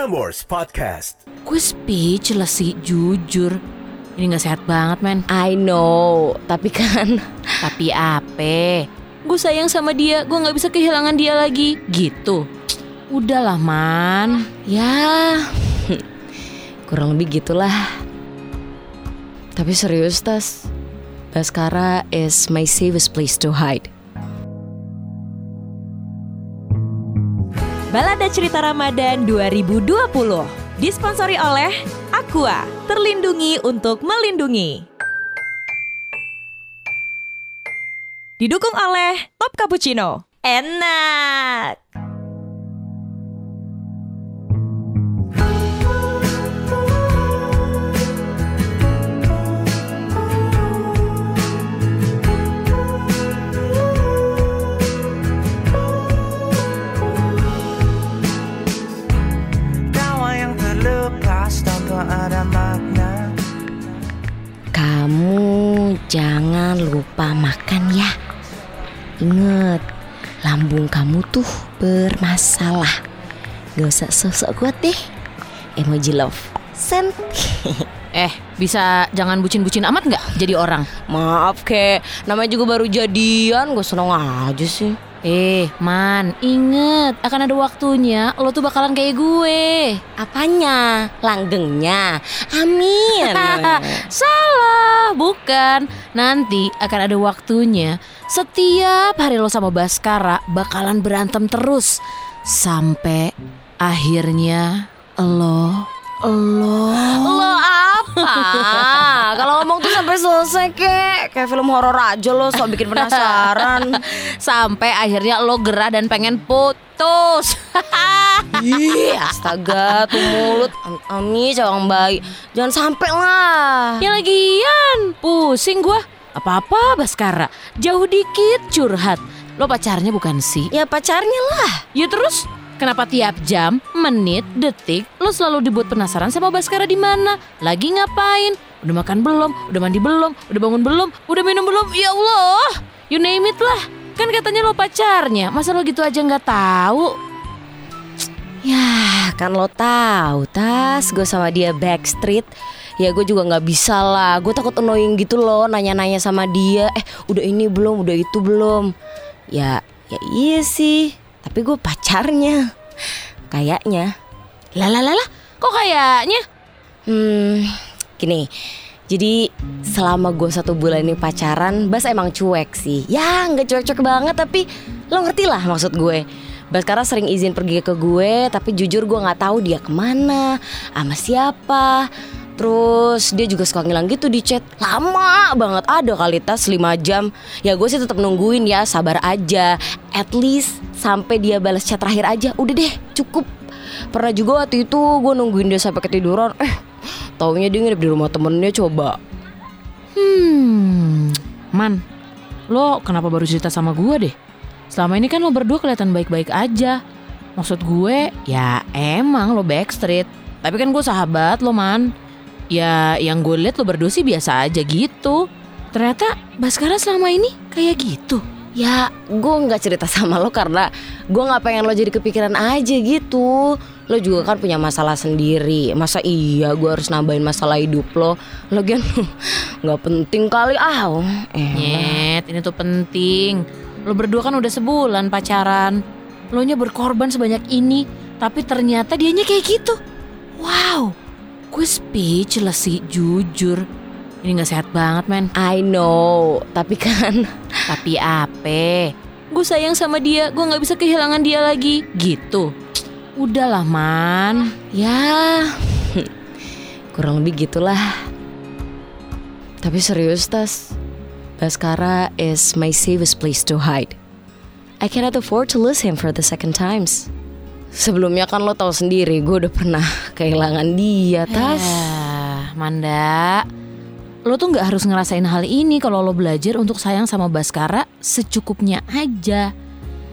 Prambors Podcast. Gue speechless sih, jujur. Ini gak sehat banget, men. I know, tapi kan Tapi apa? Gue sayang sama dia, gue gak bisa kehilangan dia lagi. Gitu. Udahlah, man. ya kurang lebih gitulah. Tapi serius Tas, Baskara is my safest place to hide. Balada Cerita Ramadan 2020 disponsori oleh Aqua, terlindungi untuk melindungi. Didukung oleh Top Cappuccino. Enak. Jangan lupa makan ya. Ingat, lambung kamu tuh bermasalah. Gak usah sok-sok kuat deh. Emoji love. Send. Eh, bisa jangan bucin-bucin amat gak jadi orang? Maaf kek, namanya juga baru jadian, gue seneng aja sih. Eh, man, inget akan ada waktunya lo tuh bakalan kayak gue. Apanya? Langgengnya? Amin. Salah, bukan. Nanti akan ada waktunya setiap hari lo sama Baskara bakalan berantem terus sampai akhirnya lo lo Lo apa? Kayak film horor aja lo sok bikin penasaran sampai akhirnya lo gerah dan pengen putus. Ih astaga tuh mulut Am- Ami cawang baik Jangan sampai lah ya lagian, pusing gua. Apa-apa Baskara, jauh dikit curhat. Lo pacarnya bukan sih? Ya pacarnya lah Ya terus kenapa tiap jam, menit, detik lo selalu dibuat penasaran sama Baskara di mana? Lagi ngapain? Udah makan belum? Udah mandi belum? Udah bangun belum? Udah minum belum? Ya Allah, you name it lah. Kan katanya lo pacarnya, masa lo gitu aja nggak tahu? Ya kan lo tahu tas gue sama dia backstreet Ya gue juga nggak bisa lah Gue takut annoying gitu loh Nanya-nanya sama dia Eh udah ini belum Udah itu belum Ya ya iya sih Tapi gue pacarnya Kayaknya lah lah, kok kayaknya? Hmm gini. Jadi selama gue satu bulan ini pacaran Bas emang cuek sih. Ya nggak cuek-cuek banget Tapi lo ngerti lah maksud gue. Baskara sering izin pergi ke gue Tapi jujur gue nggak tahu dia ke mana Sama siapa. Terus dia juga suka ngilang gitu di chat. Lama banget ada kali tas 5 jam. Ya gue sih tetap nungguin ya Sabar aja. At least sampai dia balas chat terakhir aja. Udah deh cukup. Pernah juga waktu itu gue nungguin dia sampai ketiduran. Eh taunya dia nginep di rumah temennya coba Hmm, man, lo kenapa baru cerita sama gue deh? Selama ini kan lo berdua kelihatan baik-baik aja. Maksud gue, ya emang lo backstreet. Tapi kan gue sahabat lo, man. Ya, yang gue liat lo berdua sih biasa aja gitu. Ternyata Baskara selama ini kayak gitu. Ya gue nggak cerita sama lo karena gue nggak pengen lo jadi kepikiran aja gitu Lo juga kan punya masalah sendiri Masa iya gue harus nambahin masalah hidup lo Lagian nggak penting kali ah eh. Nyet, ini tuh penting. Lo berdua kan udah sebulan pacaran. Lo nya berkorban sebanyak ini, tapi ternyata dianya kayak gitu. Wow, gue speechless sih, jujur. Ini gak sehat banget, men. I know Tapi kan Tapi apa? Gue sayang sama dia, gue gak bisa kehilangan dia lagi. Gitu. Udahlah, man. Ya kurang lebih gitulah Tapi serius Tas Baskara is my safest place to hide I cannot afford to lose him for the second times Sebelumnya kan lo tahu sendiri gue udah pernah kehilangan dia Tas Ah, Manda, lo tuh nggak harus ngerasain hal ini kalau lo belajar untuk sayang sama Baskara secukupnya aja.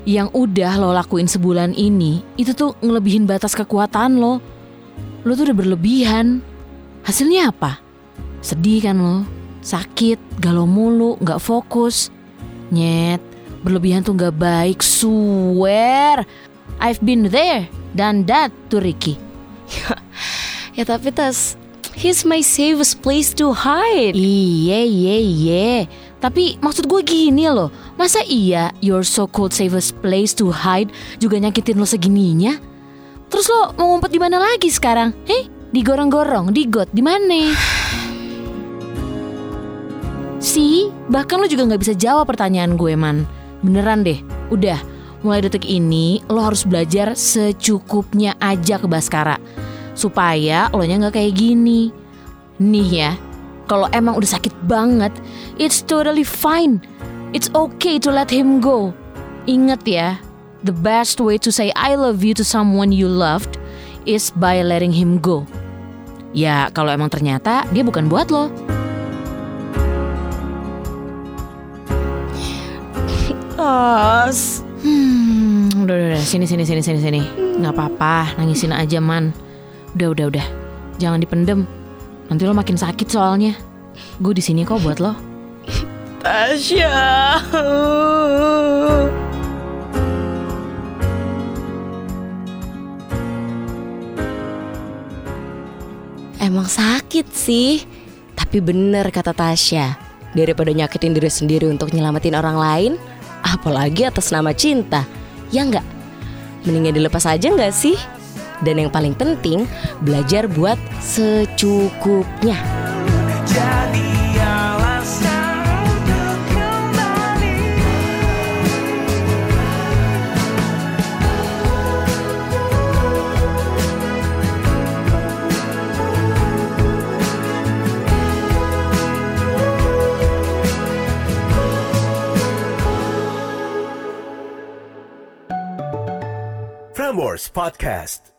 Yang udah lo lakuin sebulan ini, itu tuh ngelebihin batas kekuatan lo. Lo tuh udah berlebihan. Hasilnya apa? Sedih kan lo? Sakit, galau mulu, nggak fokus. Nyet, berlebihan tuh nggak baik, swear. I've been there, done that to Ricky. Ya tapi tas He's my safest place to hide Iya, iya, iya. Tapi maksud gue gini loh, masa iya your so-called safest place to hide juga nyakitin lo segininya? Terus lo mau ngumpet di mana lagi sekarang? Hei, digorong-gorong, di got, di mana? Si, bahkan lo juga nggak bisa jawab pertanyaan gue man. Beneran deh, udah. Mulai detik ini lo harus belajar secukupnya aja ke Baskara supaya lo nya nggak kayak gini. Nih ya, kalau emang udah sakit banget, it's totally fine. It's okay to let him go. Ingat ya, the best way to say I love you to someone you loved is by letting him go. Ya, kalau emang ternyata dia bukan buat lo. As Hmm, udah, udah, udah, sini, sini, sini, sini, sini. Nggak apa-apa, nangisin aja man. Udah, udah, udah. Jangan dipendem. Nanti lo makin sakit soalnya. Gue di sini kok buat lo. Tasya Emang sakit sih Tapi bener kata Tasya Daripada nyakitin diri sendiri untuk nyelamatin orang lain Apalagi atas nama cinta Ya enggak? Mendingan dilepas aja enggak sih? Dan yang paling penting Belajar buat secukupnya Jadi Podcast.